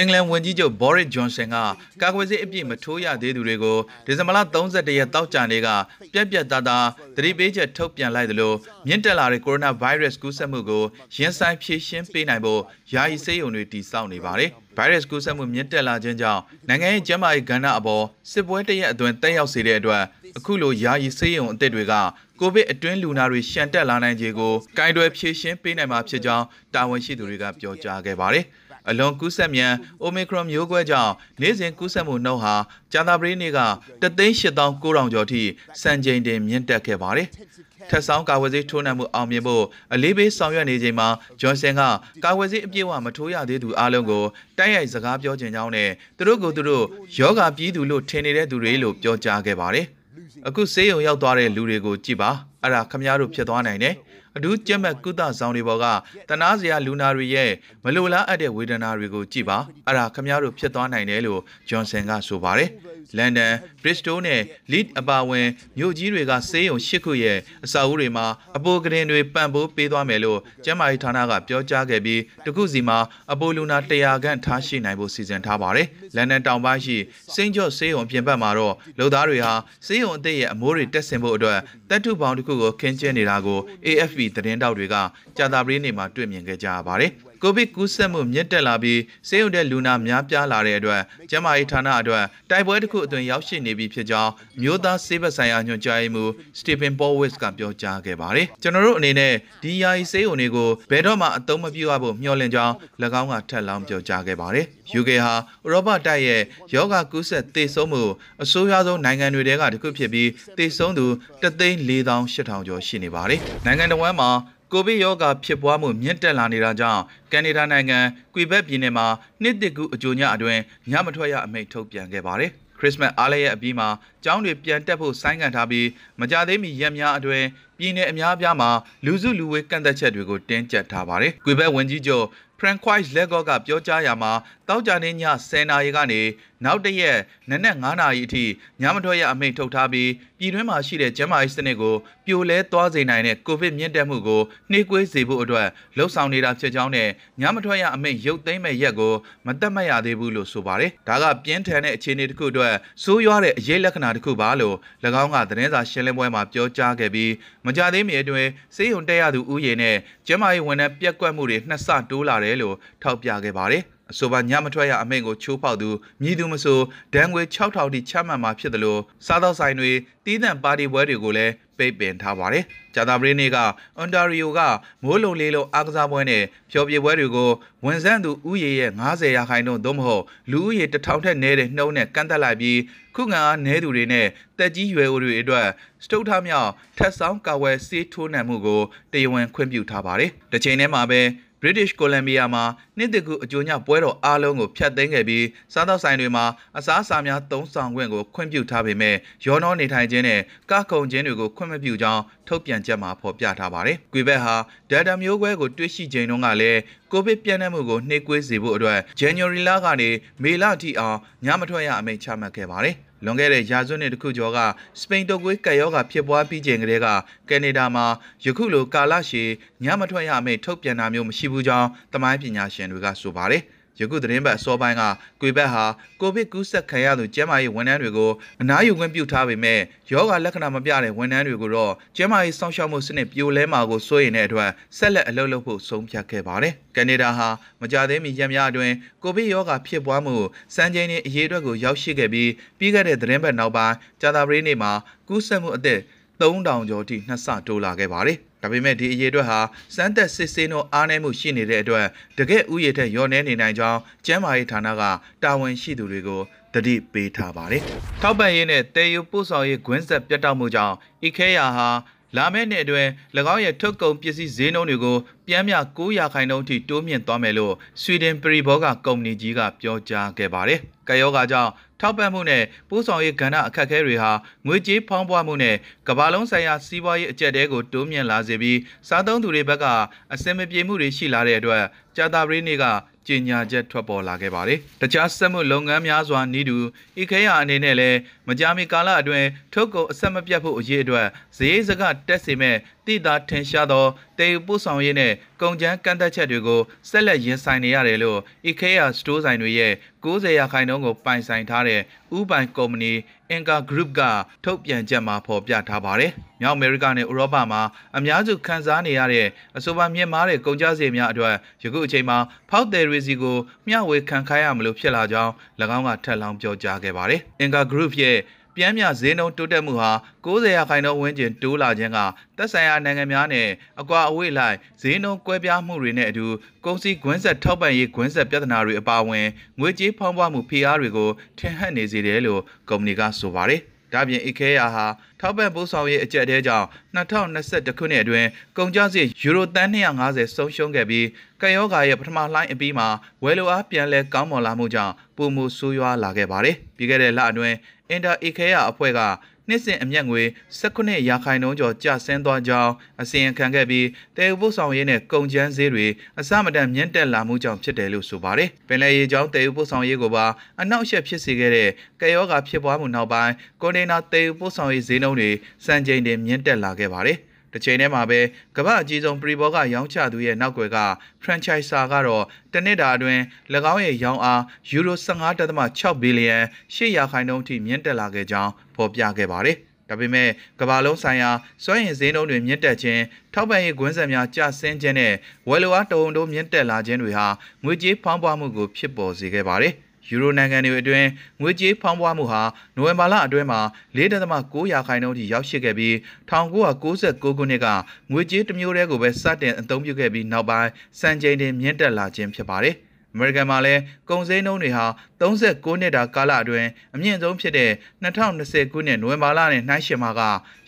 အင်္ဂလန်ဝန်ကြီးချုပ်ဘော်ရစ်ဂျွန်ဆန်ကကာကွယ်ဆေးအပြည့်မထိုးရသေးသူတွေကိုဒီဇင်ဘာလ31ရက်တောက်ကြနေ့ကပြက်ပြက်သားသားသတိပေးချက်ထုတ်ပြန်လိုက်သလိုမြင့်တက်လာတဲ့ကိုရိုနာဗိုင်းရပ်စ်ကူးစက်မှုကိုရင်ဆိုင်ဖြေရှင်းပေးနိုင်ဖို့ယာယီဆေးရုံတွေတည်ဆောက်နေပါတယ်။ဗိုင်းရပ်စ်ကူးစက်မှုမြင့်တက်လာခြင်းကြောင့်နိုင်ငံရဲ့ကျန်းမာရေးကဏ္ဍအပေါ်စစ်ပွဲတရက်အတွင်းတက်ရောက်စေတဲ့အတွက် အခုလိုယာယီဆေးရုံအသစ်တွေကကိုဗစ်အတွင်းလူနာတွေရှန်တက်လာနိုင်ခြေကိုကင်တွယ်ဖြေရှင်းပေးနိုင်မှာဖြစ်ကြောင်းတာဝန်ရှိသူတွေကပြောကြားခဲ့ပါတယ်။အလွန်ကူးစက်မြန် Omicron မျိုးကွဲကြောင့်နေ့စဉ်ကူးစက်မှုနှုန်းဟာကြာသပတေးနေ့က3,8900ကျော်ထိစံချိန်တင်မြင့်တက်ခဲ့ပါတယ်။ထက်ဆောင်ကာဝယ်ဆေးထိုးနှံမှုအောင်မြင်ဖို့အလေးပေးဆောင်ရွက်နေချိန်မှာဂျွန်ဆန်ကကာဝယ်ဆေးအပြည့်အဝမထိုးရသေးသူအားလုံးကိုတိုက်ရိုက်စကားပြောခြင်းကြောင်းနဲ့သူတို့ကိုသူတို့ယောဂပြည်သူလို့ထင်နေတဲ့သူတွေလို့ပြောကြားခဲ့ပါတယ်။ အခုဆေးရုံရောက်သွားတဲ့လူတွေကိုကြည့်ပါအဲ့ဒါခမရတို့ဖြစ်သွားနိုင်တယ်။အထူးကြက်မဲ့ကုသဆောင်တွေပေါ်ကတနာစရာလူနာတွေရဲ့မလိုလားအပ်တဲ့ဝေဒနာတွေကိုကြည့်ပါအဲ့ဒါခမည်းတော်ဖြစ်သွားနိုင်တယ်လို့ဂျွန်ဆန်ကဆိုပါတယ် လန်ဒန်ဘရစ္စတိုနဲ့လစ်အပါဝင်မြို့ကြီးတွေကဆေးရုံ၈ခုရဲ့အဆောက်အဦတွေမှာအပိုကရင်တွေပံ့ပိုးပေးသွားမယ်လို့ကျန်းမာရေးဌာနကပြောကြားခဲ့ပြီးတခုစီမှာအပိုလူနာ100ခန့်ထားရှိနိုင်ဖို့စီစဉ်ထားပါတယ်။လန်ဒန်တောင်ပိုင်းရှိစင်းကျော့ဆေးရုံပြင်ပမှာတော့လူသားတွေဟာဆေးရုံအသစ်ရဲ့အမိုးတွေတက်ဆင်ဖို့အတွက်တပ်ထုပေါင်းတစ်ခုကိုခင်းကျင်းနေတာကို AFP သတင်းတောက်တွေကကြာသပတေးနေ့မှာတွေ့မြင်ခဲ့ကြရပါတယ်။ ကိုဗစ်ကူးစက်မှုမြင့်တက်လာပြီးဆေးရုံတဲ့လူနာများပြားလာတဲ့အတွက်ကျန်းမာရေးဌာနအတွက်တိုက်ပွဲတစ်ခုအတွင်းရောက်ရှိနေပြီဖြစ်ကြောင်းမျိုးသားဆေးဘက်ဆိုင်ရာညွှန်ကြားရေးမှူးစတီဖန်ပေါ်ဝစ်ကပြောကြားခဲ့ပါတယ်။ကျွန်တော်တို့အနေနဲ့ဒီယာယီဆေးရုံတွေကိုဘယ်တော့မှအသုံးမပြုရဖို့မျှော်လင့်ကြောင်း၎င်းကထပ်လောင်းပြောကြားခဲ့ပါတယ်။ UK ဟာဥရောပတိုက်ရဲ့ယောဂကူးစက်သေဆုံးမှုအဆိုးရွားဆုံးနိုင်ငံတွေထဲကတစ်ခုဖြစ်ပြီးသေဆုံးသူ3,4800ကျော်ရှိနေပါတယ်။နိုင်ငံတော်ဝန်မှာ ကိုဗစ်ရောဂါဖြစ်ပွားမှုမြင့်တက်လာနေတာကြောင့်ကနေဒါနိုင်ငံကွေဘက်ပြည်နယ်မှာနှစ်တစ်ကူအကြိုညအတွင်းညမထွက်ရအမိန့်ထုတ်ပြန်ခဲ့ပါတယ်။ခရစ်စမတ်အားလပ်ရက်အပြီးမှာကျောင်းတွေပြန်တက်ဖို့ဆိုင်းငံ့ထားပြီးမကြသေးမီရက်များအတွင်းပြည်내အများအပြားမှာလူစုလူဝေးကန့်သက်ချက်တွေကိုတင်းကျပ်ထားပါတယ်။ကွေဘက်ဝန်ကြီးချုပ် Francois Legault ကပြောကြားရာမှာတောက်ကြနေည10နာရီကနေနောက်တရက်နနက်9နာရီအထိညမထွက်ရအမိန့်ထုတ်ထားပြီးပြည်တွင်းမှာရှိတဲ့ကျန်းမာရေးစနစ်ကိုပြိုလဲသွားစေနိုင်တဲ့ကိုဗစ်မြင့်တက်မှုကိုနှေးကွေးစေဖို့အတွက်လှုံ့ဆော်နေတာဖြစ်ကြောင်းနဲ့ညမထွက်ရအမိန့်ရုပ်သိမ်းမဲ့ရက်ကိုမတတ်မှတ်ရသေးဘူးလို့ဆိုပါတယ်။ဒါကပြင်းထန်တဲ့အခြေအနေတစ်ခုအတွက်စိုးရွားတဲ့အရေးလက္ခဏာတစ်ခုပါလို့၎င်းကသတင်းစာရှင်းလင်းပွဲမှာပြောကြားခဲ့ပြီးမကြသေးမီအတွင်းစေယုံတက်ရသူဥယျာဉ်နဲ့ကျန်းမာရေးဝန်ထမ်းပြက်ကွက်မှုတွေနှစ်ဆတိုးလာတယ်လို့ထောက်ပြခဲ့ပါတယ်။အဆိုပါညမထွက်ရအမိန့်ကိုချိုးဖောက်သူမြည်သူမဆိုဒဏ်ငွေ6000တိချမှတ်မှာဖြစ်တယ်လို့စားသောက်ဆိုင်တွေတီးသန့်ပါတီပွဲတွေကိုလည်းပိတ်ပင်ထားပါတယ်။ဂျာတာပရီနေ့ကအွန်တာရီယိုကမိုးလုံလေးလုံးအားကစားပွဲနဲ့ဖျော်ဖြေပွဲတွေကိုဝန်ဆန့်သူဥယေရဲ့90ရာခိုင်နှုန်းသို့မဟုတ်လူဥယေ1000ထက်နည်းတဲ့နှုန်းနဲ့ကန့်သက်လိုက်ပြီးခုခံအားနည်းသူတွေနဲ့တက်ကြီးရွယ်အိုတွေအတွက်စတုထမြောက်ထက်ဆောင်ကာဝယ်ဆေးထိုးနှံမှုကိုတရားဝင်ခွင့်ပြုထားပါတယ်။တစ်ချိန်တည်းမှာပဲ British Columbia မှာနှစ်တကူအကျိုးညပွဲတော်အားလုံးကိုဖျက်သိမ်းခဲ့ပြီးစားသောက်ဆိုင်တွေမှာအစားအစာများသုံးဆောင်ခွင့်ကိုခွင့်ပြုထားပေမဲ့ရောနှောနေထိုင်ခြင်းနဲ့ကခုံခြင်းတွေကိုခွင့်မပြုကြောင်းထုတ်ပြန်ချက်မှာဖော်ပြထားပါတယ်။ကွေဘက်ဟာ Delta မျိုးကွဲကိုတွေ့ရှိချိန်တုန်းကလည်းကိုဗစ်ပြန့်နှံ့မှုကိုနှိပ်ကွေးစေဖို့အတွက် January လကနေမေလထိအောင်ညမထွက်ရအမိန့်ချမှတ်ခဲ့ပါတယ်။ လွန်ခဲ့တဲ့ရာစုနှစ်တခုကျော်ကစပိန်တုပ်ကွေးကပ်ရောဂါဖြစ်ပွားပြီးချိန်ကလေးကကနေဒါမှာယခုလိုကာလရှည်ညမထွက်ရမယ့်ထုတ်ပြန်တာမျိုးမရှိဘူးကြောင်းတမိုင်းပညာရှင်တွေကဆိုပါတယ်။ ယခုသတင်းပတ်အစောပိုင်းကကွေဘက်ဟာကိုဗစ်ကူးစက်ခံရသူကျန်းမာရေးဝန်ထမ်းတွေကိုအနားယူခွင့်ပြုထားပေမဲ့ယောဂလက္ခဏာမပြတဲ့ဝန်ထမ်းတွေကိုတော့ကျန်းမာရေးစောင့်ရှောက်မှုစနစ်ပြိုလဲမှာကိုစိုးရိမ်တဲ့အတွက်ဆက်လက်အလုပ်လုပ်ဖို့ဆုံးဖြတ်ခဲ့ပါတယ်။ကနေဒါဟာမကြသေးမီရက်များအတွင်းကိုဗစ်ရောဂါဖြစ်ပွားမှုစံချိန်တင်အရေးအတွက်ကိုရောက်ရှိခဲ့ပြီးပြီးခဲ့တဲ့သတင်းပတ်နောက်ပိုင်းကြာသပတေးနေ့မှာကူးစက်မှုအသစ်3000ကျော်ထိနှစ်ဆတိုးလာခဲ့ပါတယ်။ ဒါပေမဲ့ဒီအရေးအတွက်ဟာစမ်းသက်စစ်ဆေးနှုန်းအားနည်းမှုရှိနေတဲ့အတွက်တကယ့်ဥယျာဉ်ထက်လျော့နေနေနိုင်ကြောင်းကျန်းမာရေးဌာနကတာဝန်ရှိသူတွေကိုတတိပေးထားပါတယ်။ထောက်ပံ့ရေးနဲ့တေယူပို့ဆောင်ရေးဂွင်းဆက်ပြတ်တောက်မှုကြောင့်အီခဲယာဟာ လာမယ့်နှစ်အတွင်း၎င်းရဲ့ထုတ်ကုန်ပစ္စည်းဈေးနှုန်းတွေကိုပြန်မြ900ခိုင်နှုန်းထိတိုးမြင့်သွားမယ်လို့ဆွီဒင်ပရီဘောကကုမ္ပဏီကြီးကပြောကြားခဲ့ပါတယ်။ကယောဂါကြောင့်ထောက်ပံ့မှုနဲ့ပို့ဆောင်ရေးကဏ္ဍအခက်အခဲတွေဟာငွေကြေးဖောင်းပွားမှုနဲ့ကမ္ဘာလုံးဆိုင်ရာစီးပွားရေးအကျပ်တဲကိုတိုးမြင့်လာစေပြီးစားသုံးသူတွေဘက်ကအစင်မပြေမှုတွေရှိလာတဲ့အတွက်ကြာတာပရိနေ့က ကြေညာချက်ထွက်ပေါ်လာခဲ့ပါတယ်။တခြားစက်မှုလုပ်ငန်းများစွာနီးတူဤခဲရအနေနဲ့လည်းမကြာမီကာလအတွင်းထုတ်ကုန်အဆက်မပြတ်ဖို့အရေးအတွက်ဈေးစကတက်စေမဲ့တတိသာထင်ရှားသောတေယူပို့ဆောင်ရေးနဲ့ကုန်ကျန်းကန့်သက်ချက်တွေကိုဆက်လက်ရင်ဆိုင်နေရတယ်လို့ IKEA စတိုးဆိုင်တွေရဲ့90ရာခိုင်နှုန်းကိုပိုင်ဆိုင်ထားတဲ့ဥပိုင်ကုမ္ပဏီ Inca Group ကထုတ်ပြန်ချက်မှာဖော်ပြထားပါတယ်။မြောက်အမေရိကနဲ့ဥရောပမှာအများစုခံစားနေရတဲ့အဆိုပါမြင့်မားတဲ့ကုန်ကျစရိတ်များအတွက်ယခုအချိန်မှာဖောက်တယ်ရီစီကိုမျှဝေခံခိုင်းရမလို့ဖြစ်လာကြောင်း၎င်းကထပ်လောင်းပြောကြားခဲ့ပါတယ်။ Inca Group ရဲ့ ပြန်မြဈေးနှုန်းတိုးတက်မှုဟာ90ရာခိုင်နှုန်းဝန်းကျင်တိုးလာခြင်းကသက်ဆိုင်ရာနိုင်ငံများနဲ့အကွာအဝေးလိုက်ဈေးနှုန်းကွဲပြားမှုတွေနဲ့အတူကုန်စည်ကွင်းဆက်ထောက်ပံ့ရေးကွင်းဆက်ပြဿနာတွေအပါအဝင်ငွေကြေးဖောင်းပွားမှုဖိအားတွေကိုထင်ဟပ်နေစေတယ်လို့ကုမ္ပဏီကဆိုပါတယ်။ ဒါပြင် IKEA ဟာထောက်ပံ့ပို့ဆောင်ရေးအကြက်တဲကြောင့်2021ခုနှစ်အတွင်းကုန်ကျစရိတ်ယူရိုတန်250ဆုံးရှုံးခဲ့ပြီးကယောဂါရဲ့ပထမလှိုင်းအပြီးမှာဝယ်လိုအားပြန်လဲကောင်းမွန်လာမှုကြောင့်ပုံမှုဆိုးရွားလာခဲ့ပါတယ်။ပြီးခဲ့တဲ့လအတွင်း Inter IKEA အဖွဲ့က နှစ်စဉ်အမျက်ငွေ19ရာခိုင်နှုန်းကျော်ကျဆင်းသွားကြောင်းအစီရင်ခံခဲ့ပြီးတဲဥပုဆောင်ရေးနဲ့ကုန်ကျန်းဈေးတွေအစမတန်မြင့်တက်လာမှုကြောင့်ဖြစ်တယ်လို့ဆိုပါတယ်။ပင်လယ်ရေကြောင်းတဲဥပုဆောင်ရေးကိုပါအနောက်ရှက်ဖြစ်စေခဲ့တဲ့ကယောဂါဖြစ်ပွားမှုနောက်ပိုင်းကွန်တိန်နာတဲဥပုဆောင်ရေးဈေးနှုန်းတွေစံချိန်တင်မြင့်တက်လာခဲ့ပါတယ်။ တစ်ချိန်တည်းမှာပဲကမ္ဘာအကြီးဆုံးပရီဘောကရောင်းချသူရဲ့နောက်ွယ်က franchiser ကတော့တနစ်တာအတွင်း၎င်းရဲ့ရောင်းအားယူရို15.6ဘီလီယံ800ခိုင်နှုန်းထိမြင့်တက်လာခဲ့ကြောင်းဖော်ပြခဲ့ပါတယ်။ဒါပေမဲ့ကမ္ဘာလုံးဆိုင်ရာစွမ်းရည်ဈေးနှုန်းတွေမြင့်တက်ခြင်းထောက်ပံ့ရေးကွင်းဆက်များကျဆင်းခြင်းနဲ့ဝယ်လိုအားတုံတုံးမြင့်တက်လာခြင်းတွေဟာငွေကြေးဖောင်းပွားမှုကိုဖြစ်ပေါ်စေခဲ့ပါတယ်။ ယူရိုနိုင်ငံတွေအတွင်းငွေကြေးဖောင်းပွားမှုဟာနိုဝင်ဘာလအတွင်းမှာ4.9ရာခိုင်နှုန်းထိရောက်ရှိခဲ့ပြီး1996ခုနှစ်ကငွေကြေးတစ်မျိုးတည်းကိုပဲစတင်အသုံးပြုခဲ့ပြီးနောက်ပိုင်းစံချိန်တင်မြင့်တက်လာခြင်းဖြစ်ပါတယ်။အမေရိကန်မှာလည်းကုန်စည်နှုန်းတွေဟာ39နှစ်တာကာလအတွင်းအမြင့်ဆုံးဖြစ်တဲ့2020ခုနှစ်နိုဝင်ဘာလနဲ့နှိုင်းယှဉ်မှာက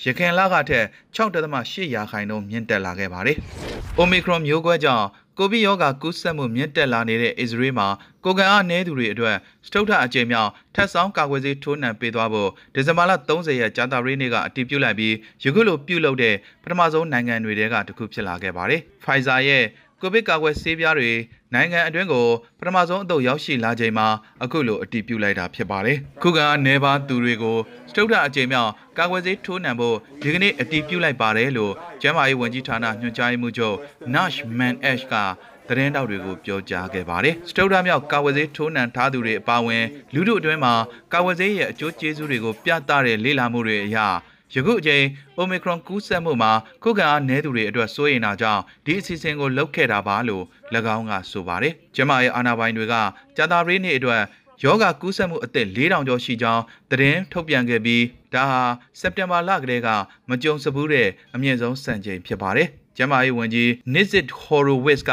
ရခိုင်လကထက်6.8ရာခိုင်နှုန်းမြင့်တက်လာခဲ့ပါတယ်။ Omicron မျိုးကွဲကြောင့် ကိုဗစ်ရောဂါကူးစက်မှုမြင့်တက်လာနေတဲ့အစ္စရေးမှာကိုကန်အားနည်းသူတွေအတွက်စတုထအကြိမ်မြောက်ထပ်ဆောင်ကာကွယ်ဆေးထိုးနှံပေးသွားဖို့ဒီဇင်ဘာလ30ရက်ကြာသပတေးနေ့ကအတည်ပြုလိုက်ပြီးယခုလိုပြုလုပ်တဲ့ပထမဆုံးနိုင်ငံတွေထဲကတစ်ခုဖြစ်လာခဲ့ပါတယ်။ Pfizer ရဲ့ကိုဗစ်ကာကွယ်ဆေးပြားတွေ နိုင်ငံအတွင်းကိုပထမဆုံးအသုတ်ရောက်ရှိလာချိန်မှာအခုလိုအတည်ပြုလိုက်တာဖြစ်ပါတယ်။ခုကနေပါသူတွေကိုစတုဒ္ဓအကြိမ်မြောက်ကာကွယ်ဆေးထိုးနှံဖို့ဒီကနေ့အတည်ပြုလိုက်ပါတယ်လို့ကျန်းမာရေးဝန်ကြီးဌာနညွှန်ကြားရေးမှူးချုပ် Nash Manesh ကသတင်းတောက်တွေကိုပြောကြားခဲ့ပါတယ်။စတုဒ္ဓမြောက်ကာဝယ်ဆေးထိုးနှံထားသူတွေအပါအဝင်လူတို့အတွင်းမှာကာဝယ်ဆေးရဲ့အကျိုးကျေးဇူးတွေကိုပြသတဲ့လေ့လာမှုတွေအရ ယခုအချိန် Omicron ကူးစက်မှုမှာခုခံအားနည်းသူတွေအတွက်စိုးရိမ်တာကြောင့်ဒီအစီအစဉ်ကိုလုပ်ခဲ့တာပါလို့၎င်းကဆိုပါတယ်။ကျမရဲ့အာဏာပိုင်တွေကကြာတာရီနေ့အတွက်ယောဂကူးစက်မှုအသစ်4000ကျော်ရှိကြောင်းသတင်းထုတ်ပြန်ခဲ့ပြီးဒါဟာစက်တင်ဘာလကတည်းကမကြုံစဘူးတဲ့အမြင့်ဆုံးစံချိန်ဖြစ်ပါတယ်။ကျမရေးဝန်ကြီး Nizit Horowitz က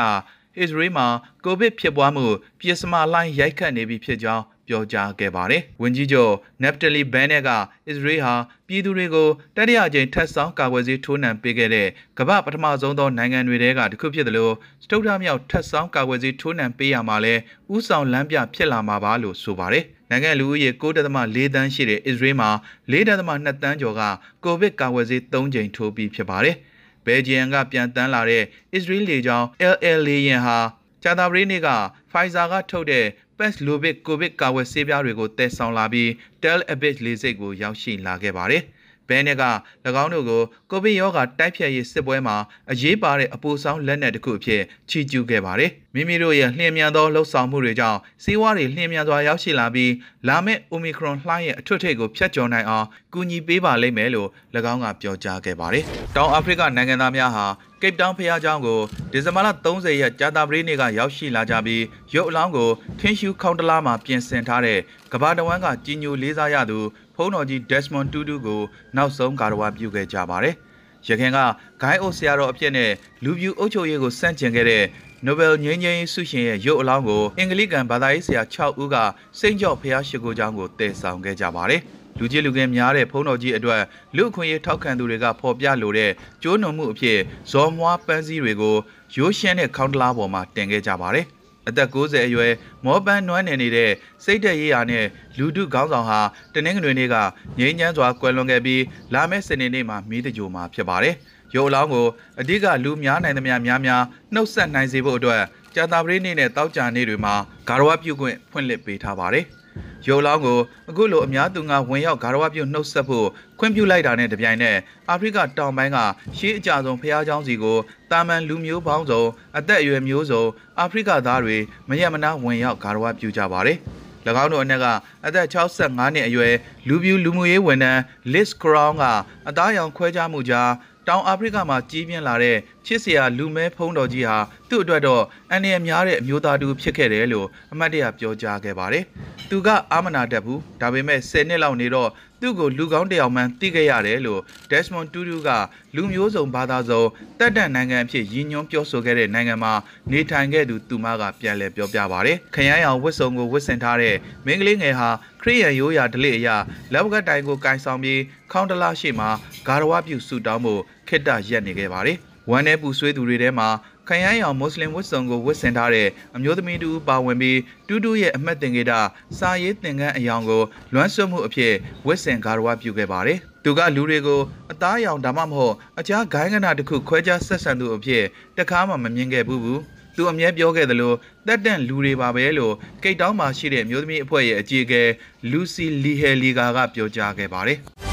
အစ္စရေးမှာကိုဗစ်ဖြစ်ပွားမှုပြစ်စမလိုင်းရိုက်ခတ်နေပြီဖြစ်ကြောင်း ပြောကြားခဲ့ပါတယ်။ဝန်ကြီးချုပ်နက်ဖတလီဘန်နက်ကအစ္စရေးဟာပြည်သူတွေကိုတတိယကြိမ်ထပ်ဆောင်ကာကွယ်ဆေးထိုးနှံပေးခဲ့တဲ့ကမ္ဘာပထမဆုံးသောနိုင်ငံတွေထဲကတစ်ခုဖြစ်တယ်လို့စတုထမြောက်ထပ်ဆောင်ကာကွယ်ဆေးထိုးနှံပေးရမှာလဲဥဆောင်လမ်းပြဖြစ်လာမှာပါလို့ဆိုပါတယ်။နိုင်ငံလူဦးရေ9.4တန်းရှိတဲ့အစ္စရေးမှာ4.2တန်းကျော်ကကိုဗစ်ကာကွယ်ဆေး3ကြိမ်ထိုးပြီးဖြစ်ပါတယ်။ဘယ်ဂျီယံကပြန်တန်းလာတဲ့အစ္စရေးလေကြောင်း LL လေယာဉ်ဟာကြာသပတေးနေ့က Pfizer ကထုတ်တဲ့ Paxlovid ကိုဗစ်ကာကွယ်ဆေးပြားတွေကိုတည်ဆောင်လာပြီး Tel Aviv လေဆိပ်ကိုရောက်ရှိလာခဲ့ပါတယ်။ ဘဲနဲ့က၎င်းတို့ကိုကိုဗစ်ရောဂါတိုက်ဖျက်ရေးစစ်ပွဲမှာအရေးပါတဲ့အပူဆောင်လက်နက်တစ်ခုအဖြစ်ချီးကျူးခဲ့ပါတယ်။မိမိတို့ရဲ့လျင်မြန်သောလှုပ်ဆောင်မှုတွေကြောင့်စေဝါတွေလျင်မြန်စွာရောက်ရှိလာပြီးလာမယ့် Omicron လှိုင်းရဲ့အထွတ်ထိပ်ကိုဖျက်ကျော်နိုင်အောင်ကူညီပေးပါလိမ့်မယ်လို့၎င်းကပြောကြားခဲ့ပါတယ်။တောင်အာဖရိကနိုင်ငံသားများဟာကိပ်တောင်ဖျားเจ้าကိုဒီဇင်ဘာလ30ရက်ကြာတာပတေးနေ့ကရောက်ရှိလာကြပြီးရုပ်အလောင်းကိုထင်းရှူခေါင်းတလားမှာပြင်ဆင်ထားတဲ့ကဘာတဝမ်းကကြီးညိုလေးစားရသူဖုန်း တော်ကြီး Desmond Tutu ကိုနောက်ဆုံးကာရဝါပြုခဲ့ကြပါတယ်။ရခင်ကဂိုင်းအိုဆရာတော်အဖြစ်နဲ့လူပြူအုပ်ချုပ်ရေးကိုစန့်ကျင်ခဲ့တဲ့နိုဘယ်ငြိမ်းချမ်းရေးဆုရှင်ရဲ့ရုပ်အလောင်းကိုအင်္ဂလိကန်ဘာသာရေးဆရာ6ဦးကစိန့်ကြော့ဖျားရှိခိုးကြောင်းကိုတည်ဆောင်ခဲ့ကြပါတယ်။လူကြီးလူငယ်များတဲ့ဖုံးတော်ကြီးအတွက်လူအခွင့်အရေးထောက်ခံသူတွေကဖော်ပြလိုတဲ့ကျိုးနုံမှုအဖြစ်ဇော်မွားပန်းစည်းတွေကိုရိုးရှင်းတဲ့ခေါင်းတလားပေါ်မှာတင်ခဲ့ကြပါတယ်။ အသက်60အရွယ်မောပန်းနွမ်းနေနေတဲ့စိတ်သက်ရေးရာနဲ့လူထုခေါင်းဆောင်ဟာတနင်္ဂနွေနေ့ကငြိမ်းချမ်းစွာကွယ်လွန်ခဲ့ပြီးလာမယ့်စနေနေ့မှာမီးတကြိုမှာဖြစ်ပါတယ်။ရုပ်အလောင်းကိုအဓိကလူများနိုင်သမျှများများနှုတ်ဆက်နိုင်စေဖို့အတွက်ကြာတာပတေးနေ့နဲ့တောက်ကြနေ့တွေမှာဂါရဝပြုခွင့်ဖွင့်လှစ်ပေးထားပါတယ်။ ရုပ်လောင်းကိုအခုလိုအများသူငါဝင်ရောက်ဂါရဝပြုနှုတ်ဆက်ဖို့ခွင့်ပြုလိုက်တာနဲ့တပြိုင်နက်အာဖရိကတောင်ပိုင်းကရှေးအကြဆုံးဖျားเจ้าစီကိုတာမန်လူမျိုးပေါင်းစုံအသက်အရွယ်မျိုးစုံအာဖရိကသားတွေမရက်မနာဝင်ရောက်ဂါရဝပြုကြပါတယ်။၎င်းတို့အနက်ကအသက်65နှစ်အရွယ်လူပြူလူမှုရေးဝန်ထမ်း Liz Crown ကအသားရောင်ခွဲခြားမှုကြား တောင်အာဖရိကမှာကြီးပြင်းလာတဲ့ချစ်စရာလူမဲဖုံးတော်ကြီးဟာသူ့အတွက်တော့အန္တရာယ်များတဲ့အမျိုးသားတူဖြစ်ခဲ့တယ်လို့အမတ်တရပြောကြားခဲ့ပါတယ်။သူကအာမနာတတ်ဘူးဒါပေမဲ့10နှစ်လောက်နေတော့ သူ့ကိုလူကောင်းတယောက်မှန်းသိခဲ့ရတယ်လို့ Desmond Tutu ကလူမျိုးစုံဘာသာစုံတက်တန့်နိုင်ငံအဖြစ်ရည်ညွှန်းပြောဆိုခဲ့တဲ့နိုင်ငံမှာနေထိုင်ခဲ့သူသူမကပြန်လည်ပြောပြပါတယ်။ခရမ်းရောင်ဝတ်စုံကိုဝတ်ဆင်ထားတဲ့မင်းကလေးငယ်ဟာခရိယန်ရိုးရာဓလေ့အရလက်ဝကတိုင်ကိုကင်ဆောင်ပြီးခေါင်းတလားရှိမှာဂါရဝပြုဆူတောင်းဖို့ခိတ္တရက်နေခဲ့ပါတယ်။ဝမ်း내ပူဆွေးသူတွေထဲမှာ ခရမ်းရောင်မွတ်စလင်ဝတ်စုံကိုဝတ်ဆင်ထားတဲ့အမျိုးသမီးတူပါဝင်ပြီးတူးတူးရဲ့အမှတ်သင်္ကေတစာရေးသင်ခန်းအယောင်ကိုလွမ်းဆွမှုအဖြစ်ဝတ်ဆင်ဂါရဝပြုခဲ့ပါတယ်။သူကလူတွေကိုအသားအရောင်ဒါမှမဟုတ်အခြားဂိုင်းကနာတစ်ခုခွဲခြားဆက်ဆံသူအဖြစ်တခါမှမမြင်ခဲ့ဘူးဘူး။သူအမြဲပြောခဲ့သလိုတက်တန့်လူတွေပါပဲလို့ကိတ်တောင်းမှာရှိတဲ့မျိုးသမီးအဖွဲ့ရဲ့အကြီးအကဲလူစီလီဟယ်လီဂါကပြောကြားခဲ့ပါတယ်။